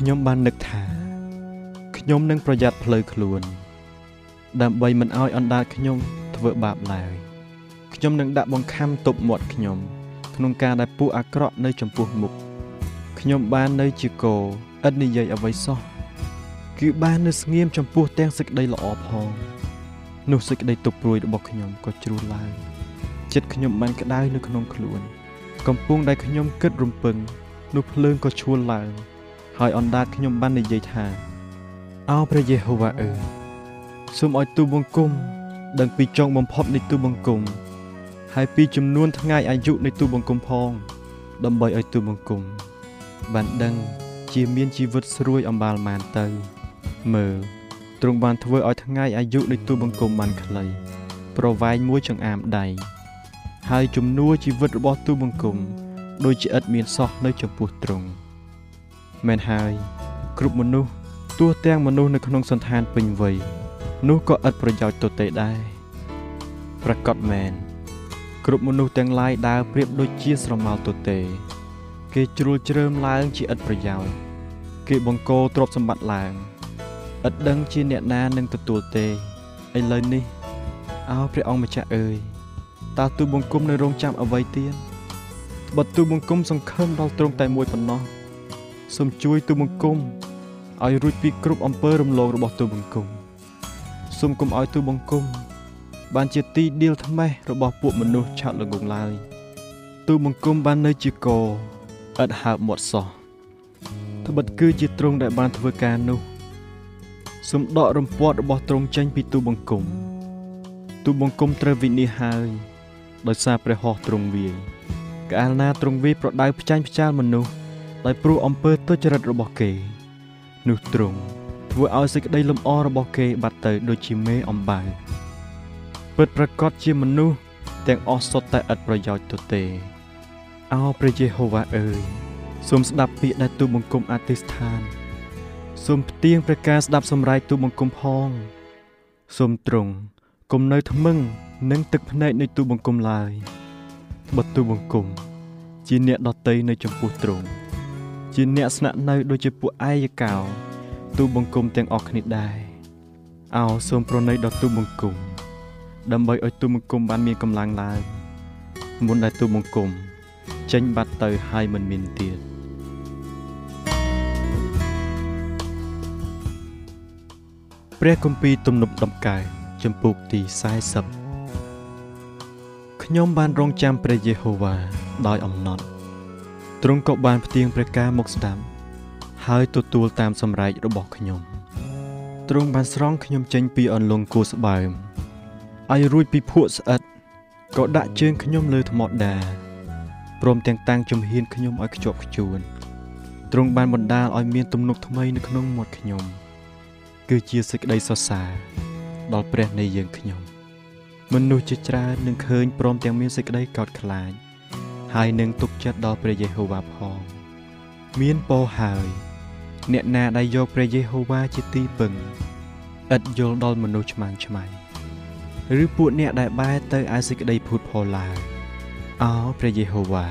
ខ្ញុំបាននឹកថាខ្ញុំនឹងប្រយ័ត្នផ្លូវខ្លួន ដើម្បីមិនឲ្យអណ្ដាតខ្ញុំធ្វើបាបឡើយខ្ញុំនឹងដាក់បង្ខំទប់មាត់ខ្ញុំ ក្នុងការដែលពួកអាក្រក់នៅចំពោះមុខខ្ញុំបាននៅជាគោឥតនិយាយអ្វីសោះគឺបាននៅស្ងៀមចំពោះទាំងសេចក្តីល្អផងនោះសេចក្តីទុកព្រួយរបស់ខ្ញុំក៏ជ្រុះឡើងចិត្តខ្ញុំបានក្តៅនៅក្នុងខ្លួន កំពុងដែលខ្ញុំគិតរំពឹងនោះភ្លើងក៏ឈួលឡើង ហើយអណ្ដាតខ្ញុំបាននិយាយថាអោព្រះយេហូវ៉ាអើយសូមឲ្យទូបង្គំដឹងពីចុងបំផុតនៃទូបង្គំ ហើយពីចំនួនថ្ងៃអាយុនៃទូបង្គំផង ដើម្បីឲ្យទូបង្គំ បានដឹងជាមានជីវិតស្រួយអំបាលម៉ានទៅ មើលទ្រង់បានធ្វើឲ្យថ្ងៃអាយុនៃទូបង្គំបានខ្លី ប្រវែងមួយចង្អាមដៃហើយជំនួជីវិតរបស់ទូបង្គំ ដូចជាឥតមានសោះនៅចំពោះទ្រង់ មែនហើយ គ្រប់មនុស្សទោះទាំងមនុស្សនៅក្នុងសន្តានពេញវ័យនោះក៏ឥតប្រយោជន៍ទៅទេដែរប្រកាសមែនគ្រប់មនុស្សទាំងឡាយដើរប្រៀបដូចជាស្រមោលទទេ គេជ្រួលជ្រើមឡើងជាឥតប្រយោជន៍គេបង្កទ្រព្យសម្បត្តិឡើងឥតដឹងជាអ្នកណានឹងទទួលទេឥឡូវនេះអោព្រះអង្គម្ចាស់អើយតើទូបង្គំនៅរងចាំអ្វីទៀតបើទូបង្គំសង្ឃឹមដល់ទ្រង់តែមួយប៉ុណ្ណោះ សូមជួយទូបង្គំឲ្យរួចពីគ្រប់អំពើរំលងរបស់ទូបង្គំសូមកុំឲ្យទូបង្គំបានជាទីដៀលថ្មេះរបស់ពួកមនុស្សឆាត់ល្ងងឡើយទូបង្គំបាននៅជាកឥតហើបមាត់សោះត្បិតគឺជាទ្រង់ដែលបានធ្វើការនោះសូមដករំពាត់របស់ទ្រង់ចេញពីទូបង្គំទូបង្គំត្រូវវិនិច្ឆ័យហើយដោយសារព្រះហស្ថទ្រង់វាយកាលណាទ្រង់វាយប្រដៅផ្ចាញ់ផ្ចាលមនុស្ស ដោយព្រោះអំពើទុច្ចរិតរបស់គេ នោះទ្រង់ធ្វើឲ្យសេចក្តីលំអរបស់គេ បាត់ទៅដូចជាមេអំបៅពិតប្រកបជាមនុស្សទាំងអស់សុទ្ធតែឥតប្រយោជន៍ទៅទេអោព្រះយេហូវ៉ាអើយសូមស្ដាប់ពាក្យដែលទូបង្គំអធិស្ឋានសូមផ្ទៀងព្រះការស្ដាប់សម្រែកទូបង្គំផងសូមទ្រង់កុំនៅថ្មឹងនិងទឹកភ្នែកនៃទូបង្គំឡើយបើទូបង្គំ ជាអ្នកដតីនៅចំពោះទ្រង់ ជាអ្នកស្នាក់នៅដូចជាពួកឯយកោទូបង្គំទាំងអស់គ្នាដែរអោសូមប្រណីដល់ទូបង្គំដើម្បីឲ្យទូបង្គំបានមានកម្លាំងឡើងមុនដែលទូបង្គំចេញបាត់ទៅហើយមិនមានទៀតព្រះគម្ពីរទំនុកដំកើងចំពុកទី40ខ្ញុំបានរងចាំព្រះយេហូវ៉ាដោយអំណត់ ទ្រង់ក៏បានផ្ទៀងព្រះការមកស្ដាប់ហើយទទួលតាមសម្រែករបស់ខ្ញុំទ្រង់បានស្រង់ខ្ញុំចេញពីអន្លង់គោស្បើមឲ្យរួចពីភក់ស្អិតក៏ដាក់ជើងខ្ញុំលើថ្មដាព្រមទាំងតាំងជំហានខ្ញុំឲ្យខ្ជាប់ខ្ជួនទ្រង់បានបណ្ដាលឲ្យមានទំនុកថ្មីនៅក្នុងមាត់ខ្ញុំ គឺជាសេចក្តីសរសើរដល់ព្រះនៃយើងខ្ញុំ មនុស្សជាច្រើននឹងឃើញព្រមទាំងមានសេចក្តីកោតខ្លាច ហើយនឹងទុកចិត្តដល់ព្រះយេហូវ៉ាផង មានពោហើយ អ្នកណាដែលយកព្រះយេហូវ៉ាជាទីពឹងឥតយល់ដល់មនុស្សឆ្មាំងឆ្មៃឬពួកអ្នកដែលបែរទៅឯសេចក្តីភូតផលឡើយអោព្រះយេហូវ៉ា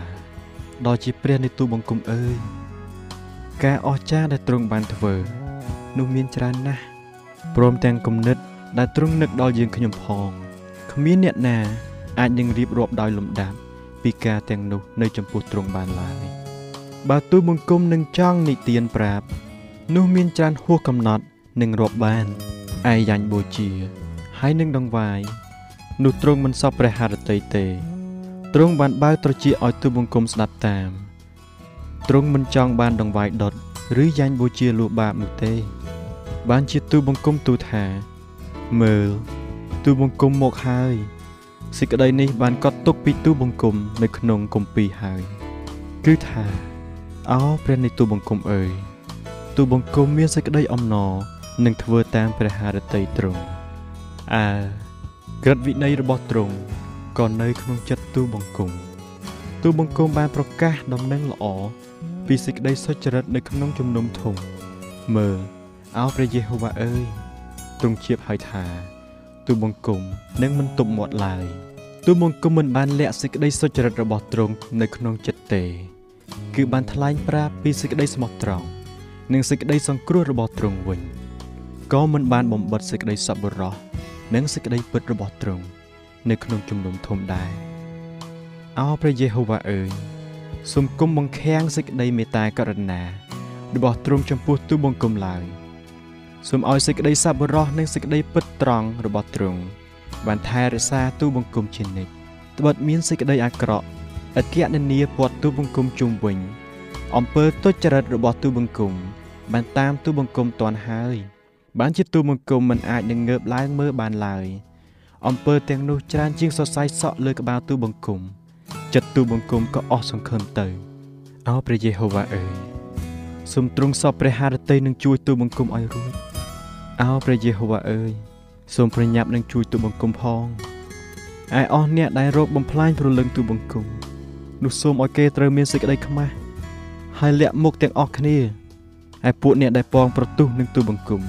ដ៏ជាព្រះនៃទូបង្គំអើយការអស្ចារ្យដែលទ្រង់បានធ្វើនោះមានច្រើនណាស់ព្រមទាំងគំនិត ដែលទ្រង់នឹកដល់យើងខ្ញុំផងគ្មានអ្នកណា អាចនឹងរៀបរាប់ដោយលំដាប់ ពីការទាំងនោះនៅចំពោះទ្រង់បានឡើយបើទូបង្គំនឹងចង់និទានប្រាប់ នោះមានច្រើនហួសកំណត់នឹងរាប់បានឯយ៉ាញ់បូជា ហើយនឹងដងវាយនោះទ្រង់មិនសពព្រះハរតីទេទ្រង់បានបើកត្រចៀកឲ្យទូបង្គំស្ដាប់តាមទ្រង់មិនចង់បានដងវាយដុតឬយ៉ាញ់បូជាលួបាបនោះទេ បានជាទូបង្គំទូថាមើលទូបង្គំមកហើយ សេចក្តីនេះបានកត់ទុកពីទូបង្គំនៅក្នុងគម្ពីរហើយ គឺថាអោព្រះនៃទូបង្គំអើយទូបង្គំមានសេចក្តីអំណរនឹងធ្វើតាមព្រះハរតីទ្រង់អើក្រឹតវិន័យរបស់ទ្រង់ក៏នៅក្នុងចិត្តទូបង្គំទូបង្គំបានប្រកាសដំណឹងល្អពីសេចក្តីសុចរិតនៅក្នុងជំនុំធំមើលអោព្រះយេហូវ៉ាអើយទ្រង់ជៀបហើយថា ទូបង្គំនឹងមិនទប់មាត់ឡើយទូបង្គំមិនបានលាក់សេចក្តីសុចរិតរបស់ទ្រង់នៅក្នុងចិត្តទេ គឺបានថ្លែងប្រាប់ពីសេចក្តីស្មោះត្រង់និងសេចក្តីសង្គ្រោះរបស់ទ្រង់វិញក៏មិនបានបំបិតសេចក្តីសប្បុរសនិងសេចក្តីពិតរបស់ទ្រង់នៅក្នុងជំនុំធំដែរអោព្រះយេហូវ៉ាអើយសូមគុំបង្ខាំងសេចក្តីមេត្តាករុណារបស់ទ្រង់ចំពោះទូបង្គំឡើយ សូមឲ្យសេចក្តីសប្បុរសនិងសេចក្តីពិតត្រង់របស់ទ្រង់បានថែរក្សាទូបង្គំជានិច្ចត្បិតមានសេចក្តីអាក្រក់ឥតគណនាព័ទ្ធទូបង្គំជុំវិញអំពើទុច្ចរិតរបស់ទូបង្គំបានតាមទូបង្គំតន់ហើយ បានជាទូបង្គំមិនអាចនឹងងើបឡើងមើលបានឡើយអំពើទាំងនោះច្រើនជាងសរសៃសក់លើក្បាលទូបង្គំចិត្តទូបង្គំក៏អស់សង្ឃឹមទៅអោព្រះយេហូវ៉ាអើយសូមទ្រង់សពព្រះハរតីនឹងជួយទូបង្គំឲ្យរួច អោព្រះយេហូវ៉ាអើយសូមប្រញាប់នឹងជួយទូបង្គំផងឯអស់អ្នកដែលរកបំផ្លាញព្រលឹងទូបង្គំនោះសូមឲ្យគេត្រូវមានសេចក្តីខ្មាស់ហើយលាក់មុខទាំងអស់គ្នាហើយពួកអ្នកដែលពងប្រទុះនឹងទូបង្គំ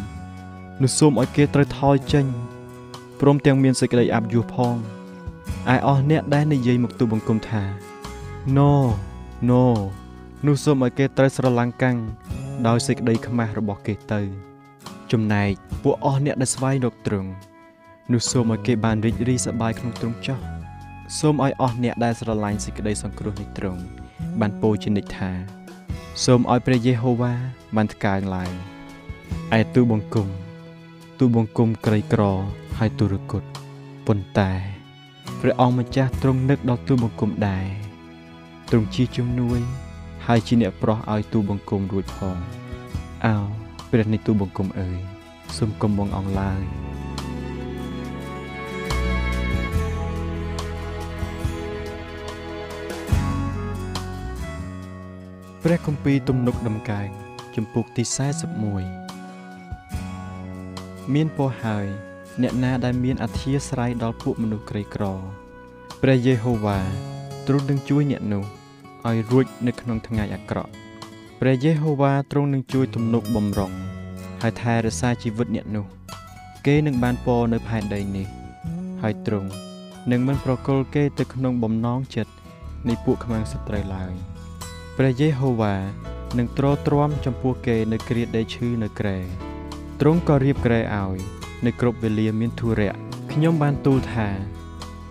នោះសូមឲ្យគេត្រូវថយចេញព្រមទាំងមានសេចក្តីអាប់យួរផងឯអស់អ្នកដែលនិយាយមកទូបង្គំថា No No នោះសូមឲ្យគេត្រូវស្រឡាំងកាំងដោយសេចក្តីខ្មាស់របស់គេទៅ ចំណែកពួកអស់អ្នកដែលស្វែងរកទ្រង់នោះសូមឲ្យគេបានរីករាយសប្បាយក្នុងទ្រង់ចោះសូមឲ្យអស់អ្នកដែលស្រឡាញ់សេចក្តីសង្គ្រោះនៃទ្រង់បានពោលជានិច្ចថា សូមឲ្យព្រះយេហូវ៉ាបានថ្កើងឡើងឯទូបង្គំទូបង្គំក្រីក្រហើយទុរគតប៉ុន្តែព្រះអង្គម្ចាស់ទ្រង់នឹកដល់ទូបង្គំដែរទ្រង់ជាជំនួយ ហើយជាអ្នកប្រោះឲ្យទូបង្គំរួចផងអោ ព្រះនៃទូបង្គំអើយសូមកំបងអង្ឡើយព្រះគម្ពីរទំនុកដំកើងជំពូកទី41មានពរហើយ អ្នកណាដែលមានអធិស្ស្រ័យដល់ពួកមនុស្សក្រីក្រព្រះយេហូវ៉ាទ្រង់នឹងជួយអ្នកនោះឲ្យរួចនៅក្នុងថ្ងៃអាក្រក់ ព្រះយេហូវ៉ាទ្រង់នឹងជួយទំនុកបំរុងហើយថែរក្សាជីវិតអ្នកនោះ គេនឹងបានពរនៅផែនដីនេះ ហើយទ្រង់នឹងមិនប្រគល់គេទៅក្នុងបំណងចិត្តនៃពួកខ្មាំងសត្រូវឡើយព្រះយេហូវ៉ានឹងទ្រទ្រាំចំពោះគេនៅគ្រាដេកឈឺនៅក្រែទ្រង់ក៏រៀបក្រែឲ្យនៅគ្រប់វេលាមានធុរៈខ្ញុំបានទូលថា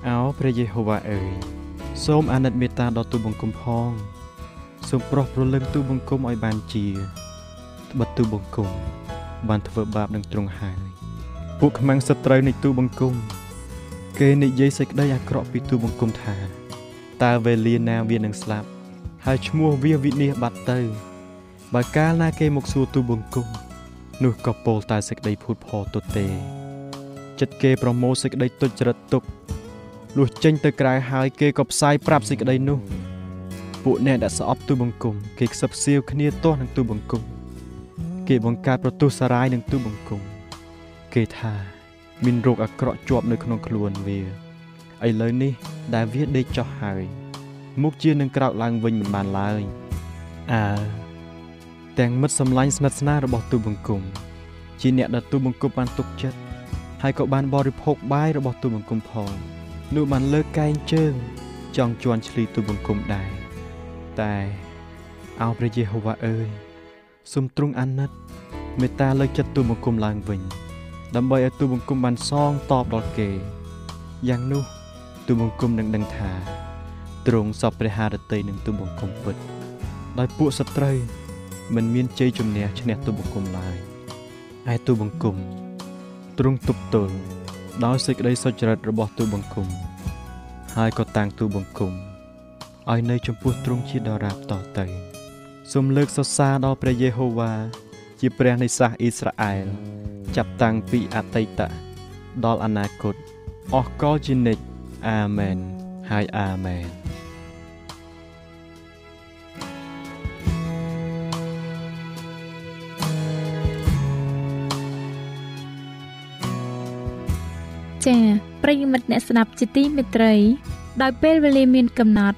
អោព្រះយេហូវ៉ាអើយសូមអាណិតមេត្តាដល់ទូបង្គំផង សូមប្រោះប្រលឹងទូបង្គំឲ្យបានជាត្បិតទូបង្គំ បានធ្វើបាបនឹងទ្រង់ហើយពួកខ្មាំងសត្រូវនៃទូបង្គំ គេនិយាយសេចក្តីអាក្រក់ពីទូបង្គំថាតើវេលាណាវានឹងស្លាប់ ហើយឈ្មោះវាវិនិច្ឆ័យបាត់ទៅ បើកាលណាគេមកសួរទូបង្គំនោះក៏ពោលតែសេចក្តីភូតផលទុតទេ ចិត្តគេប្រមូលសេចក្តីទុច្ចរិតទុកលុះចេញទៅក្រៅហើយគេក៏ផ្សាយប្រាប់សេចក្តីនោះ ពួកអ្នកដែលស្អប់ទូបង្គំគេខ្សឹបសៀវគ្នាទាស់នឹងទូបង្គំគេបង្កើតប្រទុះសារាយនឹងទូបង្គំគេថាមានរោគអាក្រក់ជាប់នៅក្នុងខ្លួនវាឥឡូវនេះដែលវាដេកចុះហើយមុខជានឹងក្រោកឡើងវិញមិនបានឡើយអើទាំងមិត្តសម្លាញ់ស្និទ្ធស្នាលរបស់ទូបង្គំជាអ្នកដែលទូបង្គំបានទុកចិត្តហើយក៏បានបរិភោគបាយរបស់ទូបង្គំផងនោះបានលើកកែងជើងចង់ជន់ឈ្លីទូបង្គំដែរ តែអោព្រះយេហូវ៉ាអើយសូមទ្រង់អាណិតមេត្តាលើកចិត្តទូបង្គំឡើងវិញ ដើម្បីឲ្យទូបង្គំបានសងតបដល់គេយ៉ាងនោះទូបង្គំនឹងដឹងថាទ្រង់សពព្រះハរតីនឹងទូបង្គំពិត ដោយពួកសត្រូវមិនមានជ័យជំនះឈ្នះទូបង្គំឡើយឯទូបង្គំទ្រង់ទប់ទល់ដោយសេចក្តីសុចរិតរបស់ទូបង្គំហើយក៏តាំងទូបង្គំ ឲ្យនៅចំពោះទ្រង់ជាដរាបតទៅសូមលើកសរសើរដល់ព្រះយេហូវ៉ាជាព្រះនៃសាសអ៊ីស្រាអែលចាប់តាំងពីអតីតដល់អនាគតអស់កលជានិច្ចអាមែនហើយអាមែនចា៎ប្រិយមិត្តអ្នកស្ដាប់ជាទីមេត្រី ដោយពេលវេលាមានកំណត់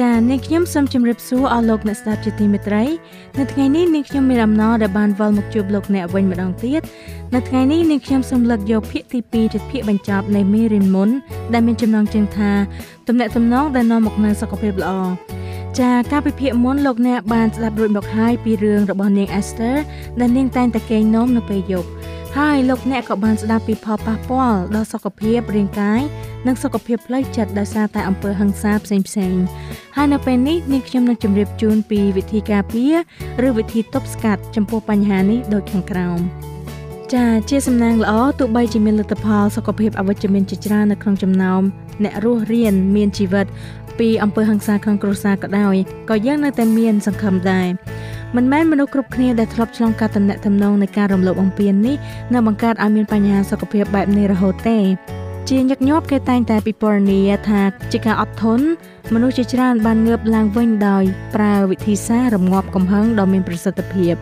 ចា៎នាងខ្ញុំសូមជម្រាបសួរអស់លោកអ្នកស្ដាប់ជាទីមេត្រីនៅថ្ងៃនេះនាងខ្ញុំមានអំណរដែលបានវិលមកជួបលោកអ្នកវិញម្ដងទៀតនៅថ្ងៃនេះនាងខ្ញុំសូមលើកយកភាគទី2ជាភាគបញ្ចប់នៃមេរៀនមុនដែលមានចំណងជើងថាទំនាក់ទំនងដែលនាំមកនូវសុខភាពល្អចាការពិភាក្សាមុនលោកអ្នកបានស្ដាប់រួចមកហើយពីរឿងរបស់នាង Esther ដែលនាងតែងតែកេងនំនៅពេលយប់ ហើយលោកអ្នកក៏បានស្ដាប់ពីផលប៉ះពាល់ដល់សុខភាពរាងកាយនិងសុខភាពផ្លូវចិត្តដោយសារតែអំពើហិង្សាផ្សេងផ្សេងហើយនៅពេលនេះនាងខ្ញុំនឹងជម្រាបជូនពីវិធីការពារឬវិធីទប់ស្កាត់ចំពោះបញ្ហានេះដូចខាងក្រោមចាជាសំណាងល្អទោះបីជាមានលទ្ធផលសុខភាពអវិជ្ជមានជាច្រើននៅក្នុងចំណោមអ្នករស់រៀនមានជីវិតពីអំពើហិង្សាក្នុងគ្រួសារក៏ដោយក៏យើងនៅតែមានសង្ឃឹមដែរ មិនមែនមនុស្សគ្រប់គ្នាដែលធ្លាប់ឆ្លងកាត់តំណែងតំណងនៃការរំលោភបំពាននេះនៅបង្កើតឲ្យមានបញ្ហាសុខភាពបែបនេះរហូតទេជាញឹកញាប់គេតែងតែពិពណ៌នាថាជាការអត់ធន់មនុស្សជាច្រើនបានងើបឡើងវិញដោយប្រើវិធីសាស្ត្ររងាប់កំហឹងដ៏មានប្រសិទ្ធភាព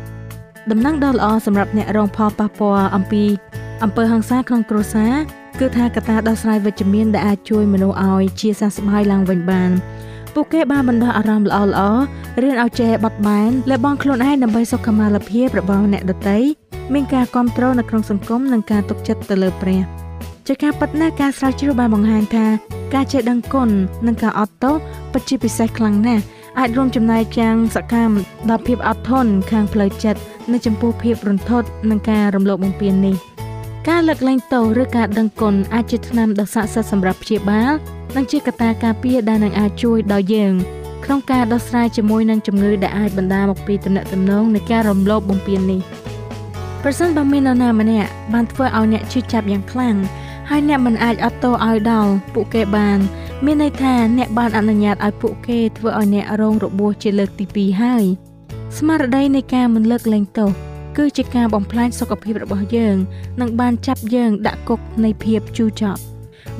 ដំណឹងដ៏ល្អសម្រាប់អ្នករងផលប៉ះពាល់អំពីអំពើហិង្សាក្នុងគ្រួសារគឺថាកត្តាដោះស្រាយវិជ្ជមានដែលអាចជួយមនុស្សឲ្យជាសះស្បើយឡើងវិញបាន ពួកគេបានបណ្ដោះអារម្មណ៍ល្អល្អរៀនឲ្យចេះបត់បែនលះបង់ខ្លួនឯងដើម្បីសុខុមាលភាពរបស់អ្នកដទៃមានការគ្រប់គ្រងនៅក្នុងសង្គមនិងការទុកចិត្តទៅលើព្រះជាការពិតណាស់ការស្រាវជ្រាវបានបង្ហាញថាការចេះដឹងគុណនិងការអត់ទោសពិតជាពិសេសខ្លាំងណាស់អាចរួមចំណែកយ៉ាងសកម្មដល់ភាពអត់ធន់ខាងផ្លូវចិត្តនៅចំពោះភាពរន្ធត់និងការរំលោភបំពាននេះការលើកលែងទោសឬការដឹងគុណអាចជាថ្នាំដ៏ស័ក្តិសិទ្ធិសម្រាប់ព្យាបាល និងជាកត្តាការពារដែលនឹងអាចជួយដល់យើងក្នុងការដោះស្រាយជាមួយនឹងជំងឺដែលអាចបណ្ដាលមកពីទំនាក់ទំនងនៃការរំលោភបំពាននេះប្រសិនបើមាននរណាម្នាក់បានធ្វើឲ្យអ្នកឈឺចាប់យ៉ាងខ្លាំងហើយអ្នកមិនអាចអត់ទោសឲ្យដល់ពួកគេបានមានន័យថាអ្នកបានអនុញ្ញាតឲ្យពួកគេធ្វើឲ្យអ្នករងរបួសជាលើកទី2ហើយស្មារតីនៃការមិនលើកលែងទោសគឺជាការបំផ្លាញសុខភាពរបស់យើង និងបានចាប់យើងដាក់គុកនៃភាពជូរចត់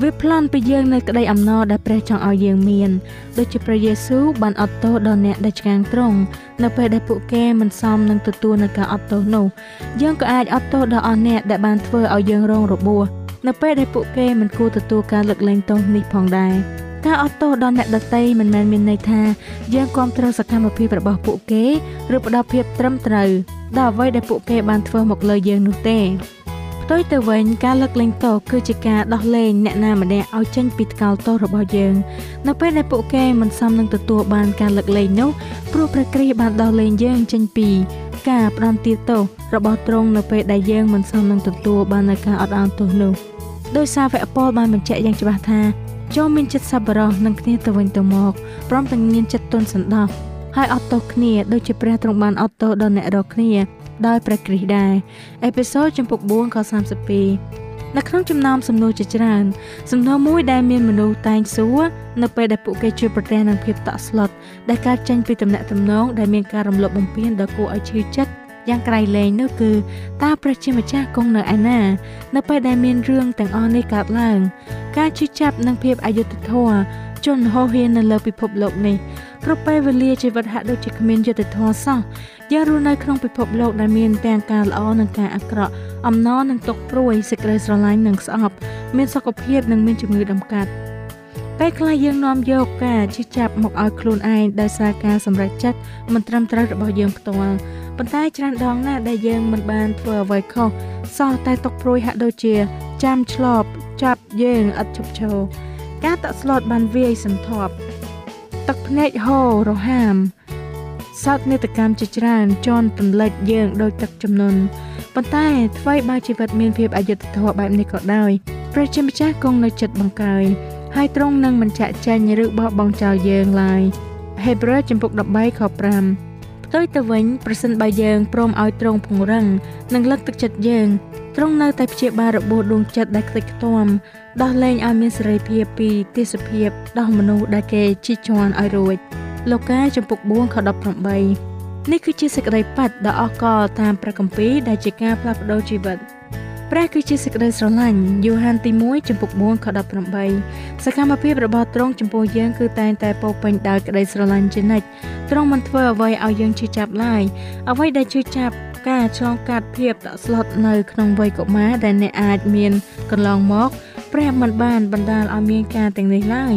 វាប្លន់ពីយើងនៅក្តីអំណរដែលព្រះចង់ឲ្យយើងមានដូចជាព្រះយេស៊ូវបានអត់ទោសដល់អ្នកដែលឆ្កាងត្រង់នៅពេលដែលពួកគេមិនសមនឹងទទួលនឹងការអត់ទោសនោះយើងក៏អាចអត់ទោសដល់អស់អ្នកដែលបានធ្វើឲ្យយើងរងរបួសនៅពេលដែលពួកគេមិនគួរទទួលការលើកលែងទោសនេះផងដែរការអត់ទោសដល់អ្នកដទៃមិនមែនមានន័យថាយើងគ្រប់គ្រងសកម្មភាពរបស់ពួកគេឬផ្ដល់ភាពត្រឹមត្រូវដល់អ្វីដែលពួកគេបានធ្វើមកលើយើងនោះទេ ផ្ទុយទៅវិញការលើកលែងទោសគឺជាការដោះលែងអ្នកណាម្នាក់ឲ្យចេញពីថ្កោលទោសរបស់យើង នៅពេលដែលពួកគេមិនសមនឹងទទួលបានការលើកលែងនោះព្រោះព្រះគ្រីស្ទបានដោះលែងយើងចេញពីការផ្ដន់ទាទោសរបស់ទ្រង់នៅពេលដែលយើងមិនសមនឹងទទួលបាននូវការអត់ឱនទោសនោះដោយសារវគ្គពលបានបញ្ជាក់យ៉ាងច្បាស់ថាចូលមានចិត្តសប្បុរសនឹងគ្នាទៅវិញទៅមកព្រមទាំងមានចិត្តទន់សន្តោសហើយអត់ទោសគ្នាដូចជាព្រះទ្រង់បានអត់ទោសដល់អ្នករាល់គ្នា ដោយព្រះគ្រីស្ទដែរអេពីសូតចំពុក4ខ32នៅក្នុងចំណោមសំណួរជាច្រើនសំណួរមួយដែលមានមនុស្សតែងសួរនៅពេលដែលពួកគេជួបប្រទះនឹងភាពតក់ស្លុតដែលកើតចេញពីទំនាក់ទំនងដែលមានការរំលោភបំពានដ៏គួរឲ្យឈឺចិត្តយ៉ាងក្រៃលែងនោះគឺតើព្រះជាម្ចាស់គង់នៅឯណា នៅពេលដែលមានរឿងទាំងអស់នេះកើតឡើង ការជឿចាប់និងភាពអយុត្តិធម៌ ជនហោហៀននៅលើពិភពលោកនេះគ្រប់ពេលវេលាជីវិតហាក់ដូចជាគ្មានយុត្តិធម៌សោះយើងរស់នៅក្នុងពិភពលោកដែលមានទាំងការល្អនិងការអាក្រក់អំណរនិងទុក្ខព្រួយសេចក្តីស្រឡាញ់និងស្អប់មានសុខភាពនិងមានជំងឺដំកាត់ពេលខ្លះយើងនាំយកការជិះចាប់មកឲ្យខ្លួនឯងដោយសារការសម្រេចចិត្តមិនត្រឹមត្រូវរបស់យើងផ្ទាល់ប៉ុន្តែច្រើនដងណាស់ដែលយើងមិនបានធ្វើអ្វីខុសសោះតែទុកព្រួយហាក់ដូចជា ចាំឆ្លប់ចាប់យើងឥតឈប់ឈរ ការតក់ស្លុតបានវាយសន្ធាប់ទឹកភ្នែកហូររហាមសោកនេតកម្មជាច្រើនជន់ទន្លិចយើងដោយទឹកចំនួនប៉ុន្តែថ្មីបើជីវិតមានភាពអយុត្តិធម៌បែបនេះក៏ដោយព្រះជាម្ចាស់គង់នៅចិត្តបង្កើយហើយទ្រង់នឹងមិនចាក់ចែងឬបោះបង់ចោលយើងឡើយហេព្រើរចំពុក13ខ5ផ្ទុយទៅវិញប្រសិនបើយើងព្រមឲ្យទ្រង់ពង្រឹងនិងលើកទឹកចិត្តយើង ទ្រង់នៅតែព្យាបាលរបួសដួងចិត្តដែលខ្ទេចខ្ទាំ ដោះលែងឲ្យមានសេរីភាពពីទេសភាពដោះមនុស្សដែលគេជិះជាន់ឲ្យរួចលោកកាចំពុក4ខ18នេះគឺជាសេចក្តីប៉ັດដ៏អស្ចារ្យតាមព្រះគម្ពីរដែលជាការផ្លាស់ប្ដូរជីវិតព្រះគឺជាសេចក្តីស្រឡាញ់យូហានទី1ចំពុក4ខ18សកម្មភាពរបស់ទ្រង់ចំពោះយើងគឺតែងតែពោពេញដោយក្តីស្រឡាញ់ជានិច្ចទ្រង់មិនធ្វើអ្វីឲ្យយើងជឿចាប់ឡើយអ្វីដែលជឿចាប់ ការឆ្លងកាត់ភាពតក់ស្លុតនៅក្នុងវ័យកុមារដែលអ្នកអាចមានកន្លងមកព្រះមិនបានបណ្ដាលឲ្យមានការទាំងនេះឡើយ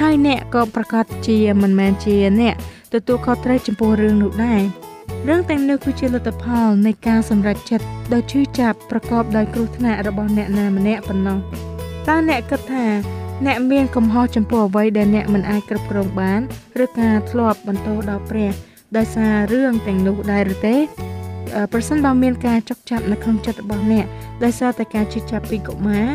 ហើយអ្នកក៏ប្រកាសជាមិនមែនជាអ្នកទទួលខុសត្រូវចំពោះរឿងនោះដែររឿងទាំងនោះគឺជាលទ្ធផលនៃការសម្រេចចិត្តដ៏ឈឺចាប់ប្រកបដោយគ្រោះថ្នាក់របស់អ្នកណាម្នាក់ប៉ុណ្ណោះតើអ្នកគិតថាអ្នកមានកំហុសចំពោះអ្វីដែលអ្នកមិនអាចគ្រប់គ្រងបានឬការធ្លាប់បន្តដល់ព្រះដោយសាររឿងទាំងនោះដែរឬទេ ប្រសិនបើមានការចុកចាប់នៅក្នុងចិត្តរបស់អ្នកដោយសារតែការជិះចាប់ពីកុមារ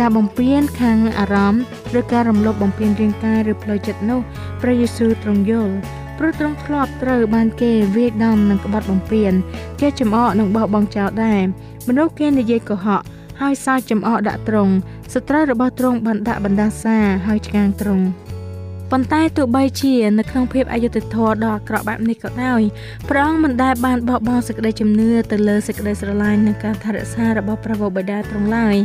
ការបំពេញខាងអារម្មណ៍ឬការរំលោភបំពានរាងកាយឬផ្លូវចិត្តនោះព្រះយេស៊ូវទ្រង់យល់ព្រោះទ្រង់ធ្លាប់ត្រូវបានគេវាយដំនិងក្បត់បំពានគេចំអកនិងបោះបង់ចោលដែរមនុស្សគេនិយាយកុហកហើយសើចចំអកដាក់ទ្រង់សត្រូវរបស់ទ្រង់បានដាក់បណ្ដាសាហើយឆ្កាងទ្រង់ ប៉ុន្តែទោះបីជានៅក្នុងភាពអយុត្តិធម៌ដ៏អាក្រក់បែបនេះក៏ដោយព្រះអង្គមិនដែលបានបោះបង់សេចក្តីជំនឿទៅលើសេចក្តីស្រឡាញ់និងការថែរក្សារបស់ព្រះវរបិតាទ្រង់ឡើយ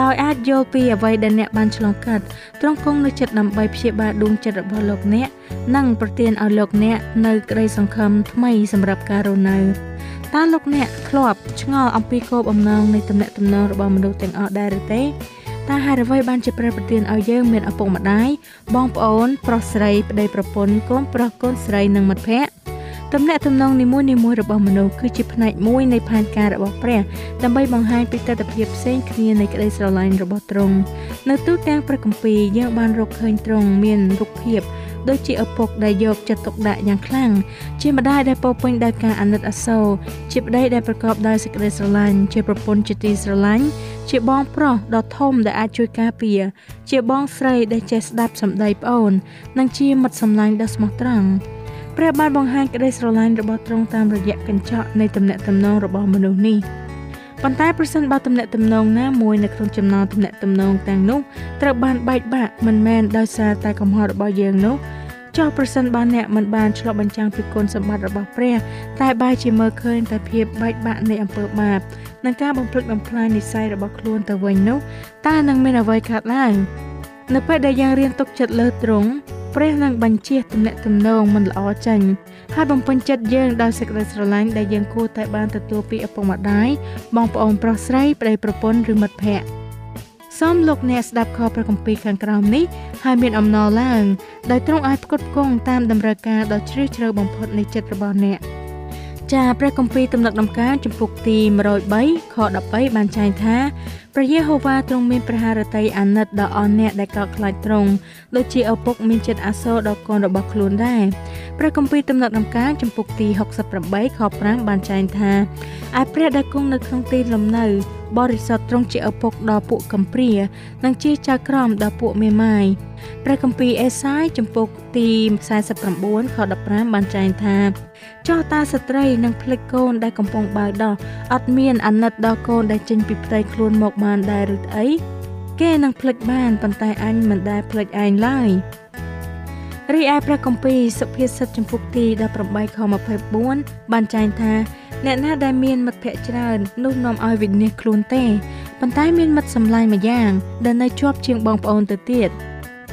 ដោយអាចយល់ពីអ្វីដែលអ្នកបានឆ្លងកាត់ទ្រង់គង់នៅចិត្តដើម្បីព្យាបាលដួងចិត្តរបស់លោកអ្នកនិងប្រទានឲ្យលោកអ្នកនៅក្តីសង្ឃឹមថ្មីសម្រាប់ការរស់នៅតើលោកអ្នកធ្លាប់ឆ្ងល់អំពីគោលបំណងនៃទំនាក់ទំនងរបស់មនុស្សទាំងអស់ដែរឬទេ តើហេតុអ្វីបានជាព្រះប្រទានឲ្យយើងមានឪពុកម្ដាយបងប្អូន ប្រុសស្រីប្តីប្រពន្ធកូនប្រុសកូនស្រីនិងមិត្តភ័ក្តិទំនាក់ទំនងនីមួយៗរបស់មនុស្សគឺជាផ្នែកមួយនៃផែនការរបស់ព្រះដើម្បីបង្ហាញពីទស្សនវិជ្ជាផ្សេងគ្នានៃក្តីស្រឡាញ់របស់ទ្រង់នៅទូទាំងព្រះគម្ពីរយើងបានរកឃើញទ្រង់មានរូបភាព ដូចជាឪពុកដែលយកចិត្តទុកដាក់យ៉ាងខ្លាំងជាម្ដាយដែលពោពេញដោយការអាណិតអាសូរជាប្តីដែលប្រកបដោយសេចក្តីស្រឡាញ់ជាប្រពន្ធជាទីស្រឡាញ់ជាបងប្រុសដ៏ធំដែលអាចជួយការពារជាបងស្រីដែលចេះស្ដាប់សម្ដីប្អូន និងជាមិត្តសម្លាញ់ដ៏ស្មោះត្រង់ព្រះបានបង្ហាញក្តីស្រឡាញ់របស់ទ្រង់តាមរយៈកញ្ចក់នៃទំនាក់ទំនងរបស់មនុស្សនេះ ប៉ុន្តែប្រសិនបើទំនាក់ទំនងណាមួយនៅក្នុងចំណោមទំនាក់ទំនងទាំងនោះត្រូវបានបែកបាក់មិនមែនដោយសារតែកំហុសរបស់យើងនោះចុះប្រសិនបើអ្នកមិនបានឆ្លុះបញ្ចាំងពីគុណសម្បត្តិរបស់ព្រះ តែបែរជាមើលឃើញតែភាពបែកបាក់នៃអំពើបាបនិងការបំផ្លិចបំផ្លាញនិស័យរបស់ខ្លួនទៅវិញនោះតើនឹងមានអ្វីកើតឡើងនៅពេលដែលយើងរៀនទុកចិត្តលើទ្រង់ ព្រះនឹងបញ្ជាទំនាក់ទំនងមិនល្អចេញហើយបំពេញចិត្តយើងដោយសេចក្តីស្រឡាញ់ដែលយើងគួរតែបានទទួលពីឪពុកម្ដាយបងប្អូនប្រុសស្រីប្តីប្រពន្ធឬមិត្តភ័ក្តិសូមលោកអ្នកស្ដាប់ខព្រះគម្ពីរខាងក្រោមនេះហើយមានអំណរឡើងដោយទ្រង់អាចផ្គត់ផ្គង់តាមតម្រូវការដ៏ជ្រាលជ្រៅបំផុតនៃចិត្តរបស់អ្នកចាព្រះគម្ពីរទំនុកដំណការចំពុកទី103ខ13បានចែងថា ព្រះយេហូវ៉ាទ្រង់មានព្រះハរតីអាណិតដល់អស់អ្នកដែលកោតខ្លាចទ្រង់ដូចជាឪពុកមានចិត្តអាសូរដល់កូនរបស់ខ្លួនដែរព្រះគម្ពីរទំនុកដំណការចំពុកទី68ខ5បានចែងថាឯព្រះដែលគង់នៅក្នុងទីលំនៅបរិសុទ្ធទ្រង់ជាឪពុកដល់ពួកកំព្រានិងជាចៅក្រមដល់ពួកមេម៉ាយព្រះគម្ពីរអេសាយចំពុកទី49ខ15បានចែងថាចោះតាស្ត្រីនឹងភ្លេចកូនដែលកំពុងបើដោះអត់មានអាណិតដល់កូនដែលចេញពីផ្ទៃខ្លួនមកបានដែរឬអីគេនឹងភ្លេចបានប៉ុន្តែអញមិនដែលភ្លេចឯងឡើយរីឯព្រះគម្ពីរសុភាសិតចំពុកទី18ខ24បានចែងថាអ្នកណាដែលមានមិត្តភ័ក្តិច្រើននោះនាំឲ្យវិនិច្ឆ័យខ្លួនទេប៉ុន្តែមានមិត្តសម្លាញ់មួយយ៉ាងដែលនៅជាប់ជាងបងប្អូនទៅទៀត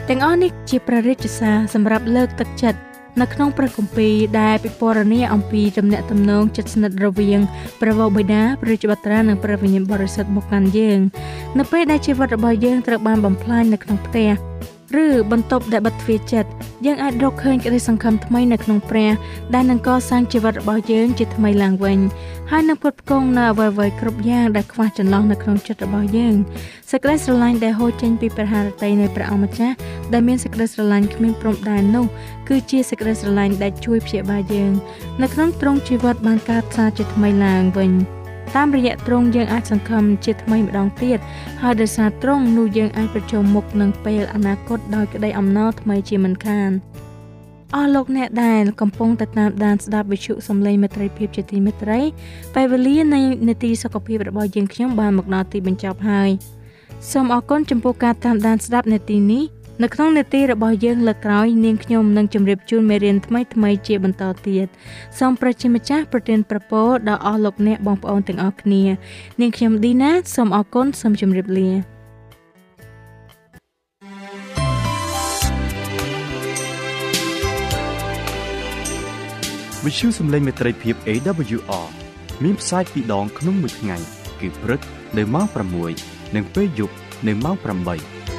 ទាំងអស់នេះជាព្រះរាជសារសម្រាប់លើកទឹកចិត្ត នៅក្នុងព្រះគម្ពីរដែលពិពណ៌នាអំពីទំនាក់ទំនងជិតស្និទ្ធរវាងព្រះវរបិតាព្រះរាជបុត្រានិងព្រះវិញ្ញាណបរិសុទ្ធមកកាន់យើង នៅពេលដែលជីវិតរបស់យើងត្រូវបានបំផ្លាញនៅក្នុងផ្ទះ ឬបន្ទប់ដែលបិទទ្វារចិត្តយើងអាចរកឃើញក្តីសង្ឃឹមថ្មីនៅក្នុងព្រះដែលនឹងកសាងជីវិតរបស់យើងជាថ្មីឡើងវិញហើយនឹងផ្គត់ផ្គង់នៅអ្វីៗគ្រប់យ៉ាងដែលខ្វះចន្លោះនៅក្នុងចិត្តរបស់យើងសេចក្តីស្រឡាញ់ដែលហូរចេញពីព្រះハរតីនៃព្រះអង្គម្ចាស់ដែលមានសេចក្តីស្រឡាញ់គ្មានព្រំដែននោះគឺជាសេចក្តីស្រឡាញ់ដែលជួយព្យាបាលយើងនៅក្នុងទ្រង់ជីវិតបានកើតសារជាថ្មីឡើងវិញ។ តាមរយៈទ្រង់យើងអាចសង្ឃឹមជាថ្មីម្ដងទៀតហើយដោយសារទ្រង់នោះយើងអាចប្រជុំមុខនឹងពេលអនាគតដោយក្តីអំណរថ្មីជាមិនខានអស់លោកអ្នកដែលកំពុងតែតាមដានស្ដាប់វិទ្យុសំឡេងមេត្រីភាពជាទីមេត្រីពេលវេលានៃនីតិសុខភាពរបស់យើងខ្ញុំបានមកដល់ទីបញ្ចប់ហើយសូមអរគុណចំពោះការតាមដានស្ដាប់នាទីនេះ នៅក្នុងនេតិរបស់យើងលើកក្រោយនាងខ្ញុំនឹងជម្រាបជូនមេរៀនថ្មីថ្មីជាបន្តទៀតសូមប្រជាម្ចាស់ប្រទានប្រពរដល់អស់លោកអ្នកបងប្អូនទាំងអស់គ្នា នាងខ្ញុំឌីណាសូមអរគុណសូមជម្រាបលាវិទ្យុសំឡេងមេត្រីភាព AWR មានផ្សាយពីរដងក្នុងមួយថ្ងៃ គឺព្រឹកនៅម៉ោង6និងពេលយប់នៅម៉ោង8